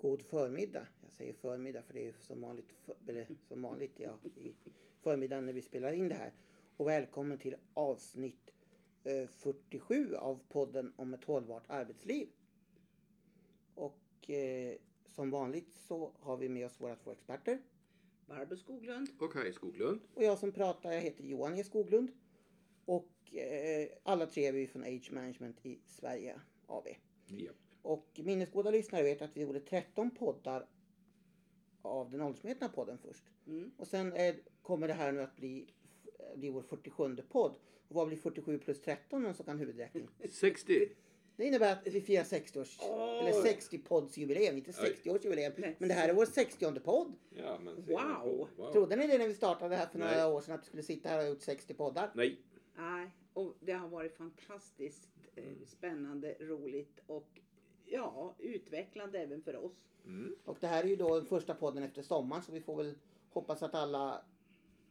God förmiddag. Jag säger förmiddag för det är som vanligt, för, eller som vanligt ja, i förmiddagen när vi spelar in det här. Och välkommen till avsnitt eh, 47 av podden om ett hållbart arbetsliv. Och eh, som vanligt så har vi med oss våra två experter. Barbro Skoglund. Och Kaj Skoglund. Och jag som pratar, jag heter Johan E Skoglund. Och eh, alla tre är vi från Age Management i Sverige AB. Japp. Och minnesgoda lyssnare vet att vi gjorde 13 poddar av den åldersmedvetna podden först. Mm. Och sen är, kommer det här nu att bli, bli vår 47 podd. Och vad blir 47 plus 13 någon som kan huvudräkning? 60. Det innebär att vi firar 60 års, Oj. eller 60 poddsjubileum, inte 60 års jubileum. Nej. Men det här är vår 60 podd. Ja, men Wow. wow. Trodde ni det när vi startade det här för några Nej. år sedan att vi skulle sitta här och gjort 60 poddar? Nej. Nej, och det har varit fantastiskt eh, spännande, roligt och ja, utvecklande även för oss. Mm. Och det här är ju då den första podden efter sommaren så vi får väl hoppas att alla,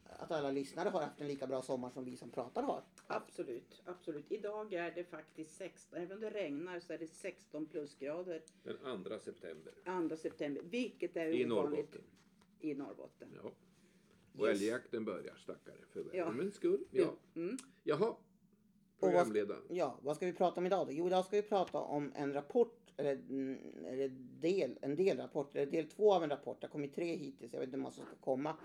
att alla lyssnare har haft en lika bra sommar som vi som pratar har. Absolut, absolut. Idag är det faktiskt 16, även om det regnar så är det 16 plusgrader Den 2 september. 2 september, vilket är I ovanligt Norrbotten. i Norrbotten. Ja. Och Yes. älgjakten börjar stackare för Ja. värmens skull. Ja. Mm. Jaha. Och vad, Programledaren. ja, vad ska vi prata om idag då? Jo, idag ska vi prata om en rapport, eller, mm, eller del, en delrapport, eller del två av en rapport. Det har kommit tre hittills, jag vet inte hur många som ska komma.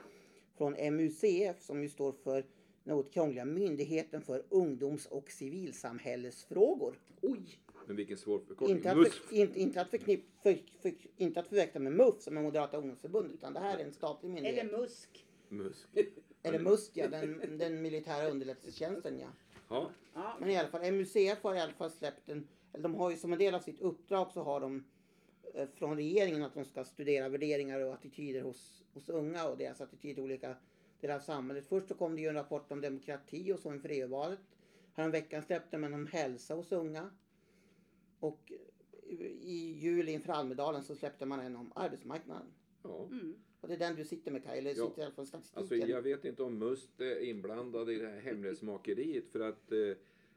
Från MUCF som ju står för något krångliga Myndigheten för ungdoms och civilsamhällesfrågor. Oj! Men vilken svår förkortning. Inte att, Mus. för, inte, inte, att förknipp, för, för, inte att förväxla med MUF som är Moderata ungdomsförbundet utan det här är en statlig myndighet. Eller musk. Musk. Eller MUST ja, den, den militära underrättelsetjänsten ja. Ja. Ja, Men i alla fall, MUCF har i alla fall släppt en, eller de har ju som en del av sitt uppdrag så har de eh, från regeringen att de ska studera värderingar och attityder hos, hos unga och deras attityder till olika delar av samhället. Först så kom det ju en rapport om demokrati och så inför EU-valet. Häromveckan släppte man om hälsa hos unga. Och i juli inför Almedalen så släppte man en om arbetsmarknaden. ja. mm. Och det är den du sitter med Kaj, eller Ja. sitter i alla fall statistiken. Alltså jag vet inte om Must är inblandad i det här hemlighetsmakeriet för att eh,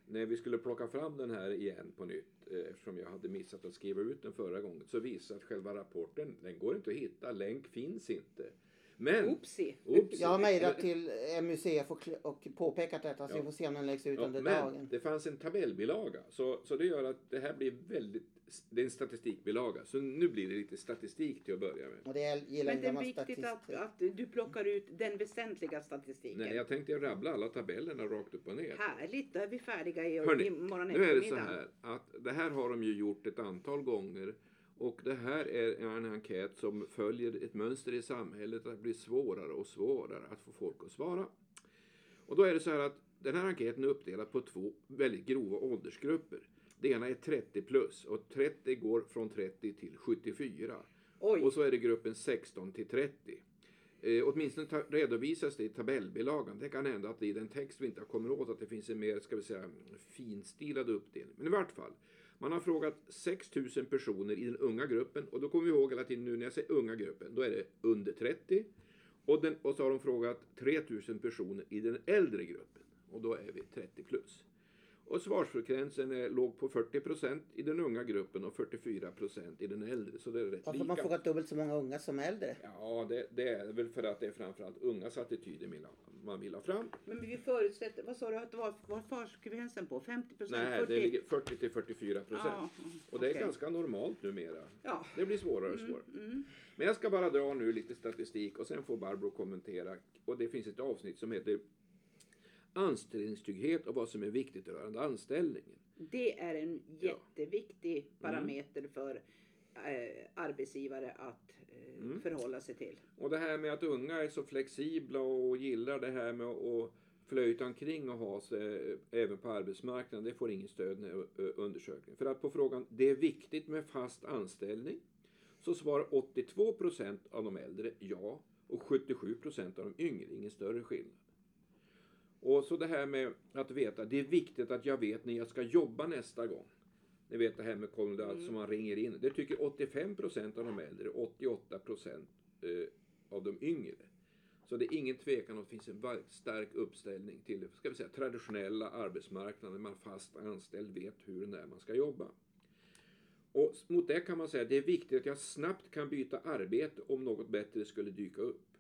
när vi skulle plocka fram den här igen på nytt eh, eftersom jag hade missat att skriva ut den förra gången så visade att själva rapporten den går inte att hitta, länk finns inte. Men Oopsie. Oops. Jag har mejlat till MUCF och, och påpekat detta så Ja. vi får se om den läggs ut Ja, under men dagen. det fanns en tabellbilaga så, så det gör att det här blir väldigt, det är en statistikbilaga. Så nu blir det lite statistik till att börja med. Och det är, gillar Men en det är viktigt att, att du plockar ut den väsentliga statistiken. Nej, jag tänkte rabbla alla tabellerna rakt upp och ner. Härligt, då är vi färdiga i, Hörni, imorgon Nu är det så eftermiddag. här att det här har de ju gjort ett antal gånger och det här är en enkät som följer ett mönster i samhället att det blir svårare och svårare att få folk att svara. Och då är det så här att den här enkäten är uppdelad på två väldigt grova åldersgrupper. Det ena är 30 plus och 30 går från 30 till 74. Oj. Och så är det gruppen 16 till 30. Eh, åtminstone ta- redovisas det i tabellbilagan. Det kan hända att det i den text vi inte har kommit åt att det finns en mer, ska vi säga, finstilad uppdelning. Men i vart fall. Man har frågat 6 000 personer i den unga gruppen och då kommer vi ihåg hela tiden nu när jag säger unga gruppen, då är det under 30. Och, den, och så har de frågat 3 000 personer i den äldre gruppen och då är vi 30 plus. Och svarsfrekvensen är, låg på 40 procent i den unga gruppen och 44 procent i den äldre. Så det är rätt Varför lika. man frågat dubbelt så många unga som äldre? Ja, det, det är väl för att det är framförallt ungas attityder man- vill ha fram. Men vi förutsätter, vad sa du att det var, var svarsfrekvensen på? 50 procent? Nej, 40? det ligger 40 till 44 procent. Ja, Och det är okej. ganska normalt numera. Ja. Det blir svårare och svårare. Men jag ska bara dra nu lite statistik och sen får Barbro kommentera. Och det finns ett avsnitt som heter Anställningstrygghet och vad som är viktigt rörande anställningen. Det är en jätteviktig parameter för eh, arbetsgivare att eh, Mm. förhålla sig till. Och det här med att unga är så flexibla och gillar det här med att flöjta omkring och ha sig eh, även på arbetsmarknaden, det får ingen stöd i eh, undersökningen. För att på frågan, det är viktigt med fast anställning, så svarar 82 procent av de äldre ja och 77 procent av de yngre, ingen större skillnad. Och så det här med att veta, det är viktigt att jag vet när jag ska jobba nästa gång. Ni vet det här med kollektivt som man ringer in. Det tycker 85 procent av de äldre, 88 procent eh, av de yngre. Så det är ingen tvekan om att det finns en stark uppställning till ska vi säga, traditionella arbetsmarknaden. Man fast anställd vet hur och när man ska jobba. Och mot det kan man säga att det är viktigt att jag snabbt kan byta arbete om något bättre skulle dyka upp.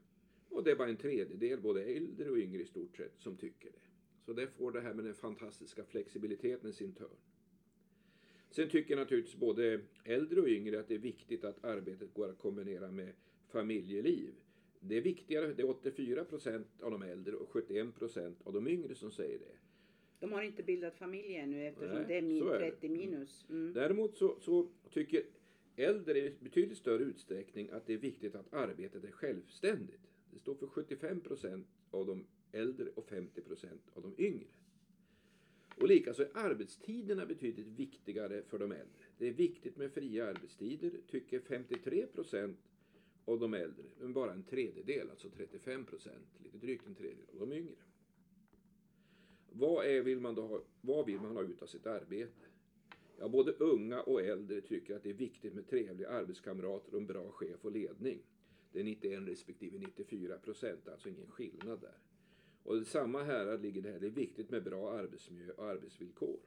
Och det är bara en tredjedel, både äldre och yngre i stort sett, som tycker det. Så det får det här med den fantastiska flexibiliteten sin törn. Sen tycker naturligtvis både äldre och yngre att det är viktigt att arbetet går att kombinera med familjeliv. Det är viktigare, det är 84 procent av de äldre och 71 procent av de yngre som säger det. De har inte bildat familj ännu eftersom Nej, det är min är det. 30 minus. Mm. Däremot så, så tycker äldre i betydligt större utsträckning att det är viktigt att arbetet är självständigt. Det står för 75 procent av de äldre och 50 procent av de yngre. Och likaså är arbetstiderna betydligt viktigare för de äldre. Det är viktigt med fria arbetstider, tycker 53 procent av de äldre, men bara en tredjedel, alltså 35 procent, lite drygt en tredjedel av de yngre. Vad, är, vill man då ha, vad vill man ha ut av sitt arbete? Ja, både unga och äldre tycker att det är viktigt med trevliga arbetskamrater och en bra chef och ledning. Det är 91 respektive 94 procent, alltså ingen skillnad där. Och samma härad ligger det här, det är viktigt med bra arbetsmiljö och arbetsvillkor.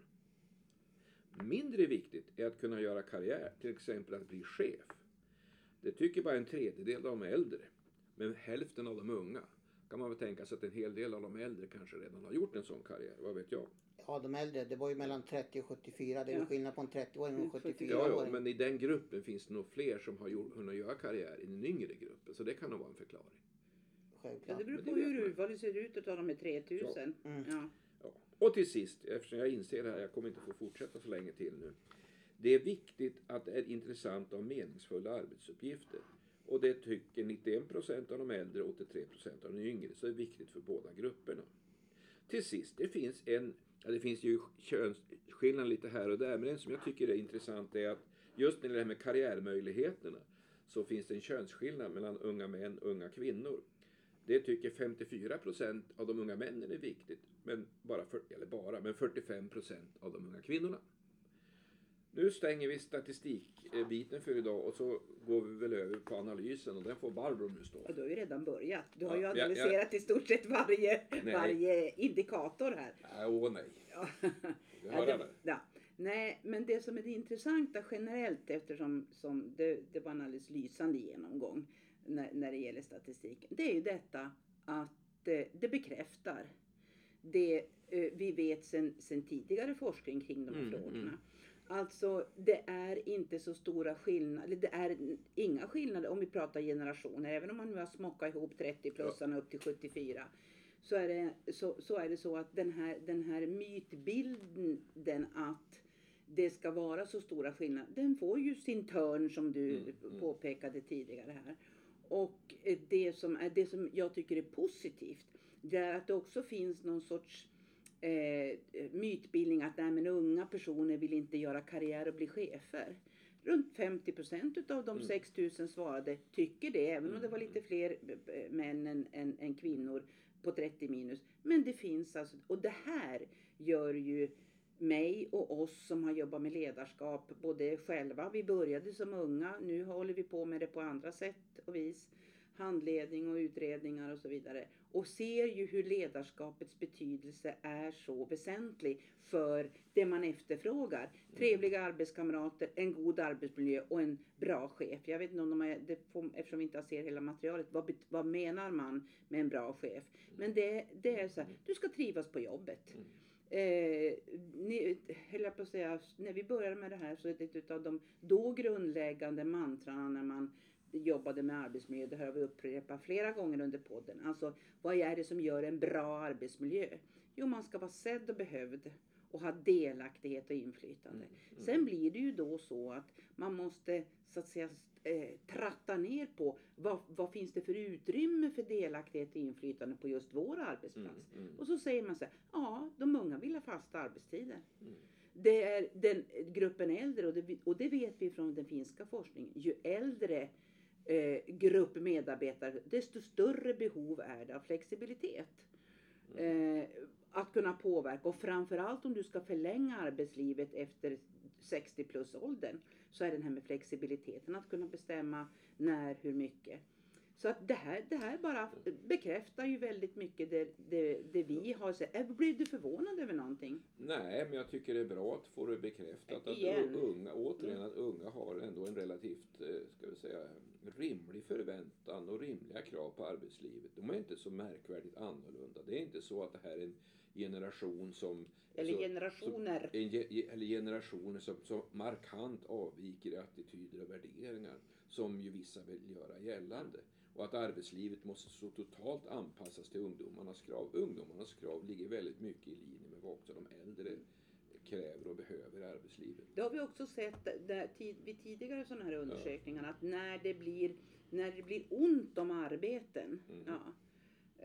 Mindre viktigt är att kunna göra karriär, till exempel att bli chef. Det tycker bara en tredjedel av de äldre, men hälften av de unga. Kan man väl tänka sig att en hel del av de äldre kanske redan har gjort en sån karriär, vad vet jag? Ja, de äldre, det var ju mellan 30 och 74. Det är ju Ja. skillnad på en 30-åring och en 74-åring. Ja, ja, men i den gruppen finns det nog fler som har gjort, hunnit göra karriär i den yngre gruppen, så det kan nog vara en förklaring. Ja, Självklart. det beror på det hur urvalet ser ut av de här 3000. Mm. Ja. Ja. Och till sist, eftersom jag inser det här, jag kommer inte få fortsätta så länge till nu. Det är viktigt att det är intressanta och meningsfulla arbetsuppgifter. Och det tycker 91 procent av de äldre och 83 procent av de yngre. Så det är viktigt för båda grupperna. Till sist, det finns en, ja, det finns ju könsskillnader lite här och där. Men en som jag tycker är intressant är att just när det här med karriärmöjligheterna så finns det en könsskillnad mellan unga män och unga kvinnor. Det tycker 54 procent av de unga männen är viktigt, men bara, för, eller bara, men 45 procent av de unga kvinnorna. Nu stänger vi statistikbiten för idag och så går vi väl över på analysen och den får Barbro nu stå. Och du har ju redan börjat. Du har Ja, ju jag- jag- analyserat i stort sett varje, Nej. varje indikator här. Nej, Åh nej. Ja. Du Ja, hör det, det? ja. Nej, men det som är det intressanta generellt eftersom som det, det var en alldeles lysande genomgång när, när det gäller statistiken. Det är ju detta att eh, det bekräftar det eh, vi vet sen, sen tidigare forskning kring de här Mm, frågorna. mm. Alltså det är inte så stora skillnader, det är inga skillnader om vi pratar generationer. Även om man nu har smockat ihop 30-plussarna upp till 74 så är, det, så, så är det så att den här, den här mytbilden att det ska vara så stora skillnader, den får ju sin törn som du Mm, mm. påpekade tidigare här. Och det som, är, det som jag tycker är positivt, det är att det också finns någon sorts eh, mytbildning att nej, men unga personer vill inte göra karriär och bli chefer. Runt 50 procent av de Mm. 6 000 svarade tycker det, även om Mm, det var lite fler eh, män än, än, än kvinnor på 30 minus. Men det finns alltså, och det här gör ju mig och oss som har jobbat med ledarskap, både själva, vi började som unga, nu håller vi på med det på andra sätt och vis, handledning och utredningar och så vidare. Och ser ju hur ledarskapets betydelse är så väsentlig för det man efterfrågar. Trevliga arbetskamrater, en god arbetsmiljö och en bra chef. Jag vet inte om de är, det får, eftersom vi inte ser hela materialet, vad, vad menar man med en bra chef? Men det, det är så här, du ska trivas på jobbet. Mm. Eh, ni, höll på att säga, när vi började med det här så är det ett av de då grundläggande mantrarna när man jobbade med arbetsmiljö, det har vi upprepat flera gånger under podden. Alltså, vad är det som gör en bra arbetsmiljö? Jo, man ska vara sedd och behövd och ha delaktighet och inflytande. Mm. Sen blir det ju då så att man måste så att säga eh, tratta ner på vad, vad finns det för utrymme för delaktighet och inflytande på just vår arbetsplats. Mm, mm. Och så säger man så här, ja de unga vill ha fasta arbetstider. Mm. Det är den gruppen äldre och det, och det vet vi från den finska forskningen. Ju äldre eh, grupp medarbetare desto större behov är det av flexibilitet. Mm. Eh, att kunna påverka och framförallt om du ska förlänga arbetslivet efter 60 plus åldern så är den här med flexibiliteten att kunna bestämma när, hur mycket. Så att det här, det här bara bekräftar ju väldigt mycket det, det, det vi har sett. Äh, Blev du förvånad över någonting? Nej, men jag tycker det är bra att få det bekräftat att Igen. unga, återigen, att unga har ändå en relativt, eh, ska vi säga, rimlig förväntan och rimliga krav på arbetslivet. De är inte så märkvärdigt annorlunda. Det är inte så att det här är en generation som Eller så- generationer. en ge, eller generationer som, som markant avviker i attityder och värderingar som ju vissa vill göra gällande. Och att arbetslivet måste så totalt anpassas till ungdomarnas krav. Ungdomarnas krav ligger väldigt mycket i linje med vad också de äldre kräver och behöver i arbetslivet. Det har vi också sett där, vid tidigare sådana här undersökningar att när det blir, när det blir ont om arbeten, Mm. ja,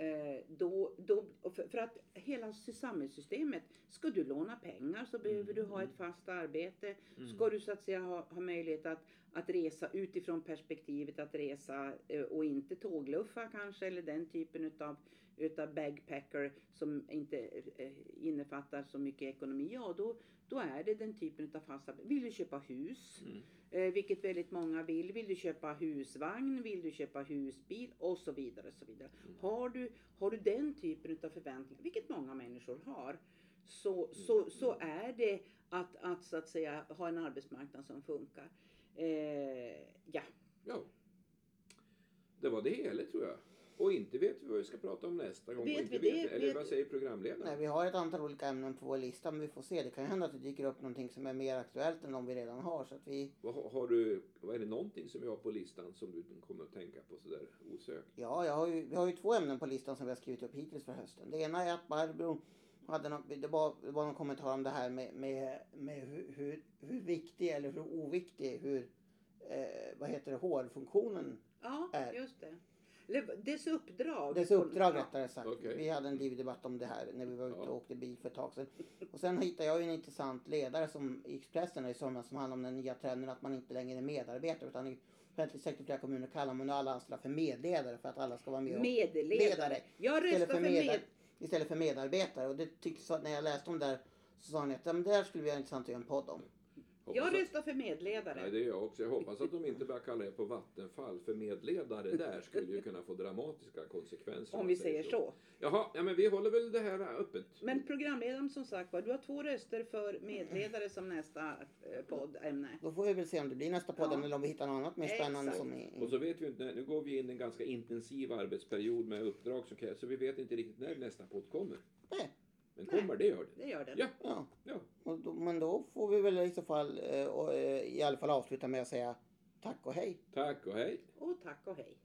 eh, då, då, för, att hela samhällssystemet, ska du låna pengar så behöver du ha ett fast arbete. Ska du så att säga ha, ha möjlighet att, att resa utifrån perspektivet att resa eh, och inte tågluffa kanske eller den typen utav, utav bagpacker som inte eh, innefattar så mycket ekonomi. Ja, då, då är det den typen av fasta. Vill du köpa hus? Mm. Eh, vilket väldigt många vill. Vill du köpa husvagn? Vill du köpa husbil? Och så vidare. Och så vidare. Har, du, har du den typen av förväntningar, vilket många människor har, så, så, så är det att, att så att säga ha en arbetsmarknad som funkar. Eh, ja, Ja. Det var det hela tror jag. Och inte vet vi vad vi ska prata om nästa gång. Vet inte vi det? Eller Vet- vad säger programledaren? Nej, vi har ett antal olika ämnen på vår lista men vi får se. Det kan ju hända att det dyker upp någonting som är mer aktuellt än de vi redan har. Så att vi, Vad har, har du, vad är det någonting som vi har på listan som du kommer att tänka på sådär osökt? ja, jag har ju, vi har ju två ämnen på listan som vi har skrivit upp hittills för hösten. Det ena är att Barbro hade någon, det, var, det var någon kommentar om det här med, med, med hur, hur, viktig eller hur oviktig hur, eh, vad heter det, HR-funktionen ja Är. just det. Dess uppdrag. Dess uppdrag rättare sagt. Okej. Vi hade en livdebatt om det här när vi var ute och åkte bil för ett tag sedan. Och sen hittade jag ju en intressant ledare som i Expressen i somras som handlar om den nya trenden att man inte längre är medarbetare utan i offentlig sektor i flera kommuner kallar man alla anställda för medledare för att alla ska vara med och Medledare. Ledare. Jag röstar för, med istället för medarbetare. Och det tyckte, så att när jag läste om det där så sa ni att ja, men det här skulle vi ha intressant att göra en podd om. Hoppas Jag att- röstar för medledare. Nej, det är jag också. Jag hoppas att de inte börjar kalla det på Vattenfall. För medledare där skulle ju kunna få dramatiska konsekvenser. Om vi säger så. Jaha, ja, men vi håller väl det här öppet. Men programledaren som sagt var, du har två röster för medledare som nästa eh, poddämne. Då får vi väl se om det blir nästa podd Ja. eller om vi hittar något annat mer spännande Exakt. som är... Och så vet vi inte, nu går vi in i en ganska intensiv arbetsperiod med uppdrag som krävs. Så vi vet inte riktigt när nästa podd kommer. Nej. Men Nej. kommer, det gör det. Det gör den. Ja, Ja. ja. Då, men då får vi väl i så fall eh, och, eh, i alla fall avsluta med att säga tack och hej. Tack och hej. Och tack och hej.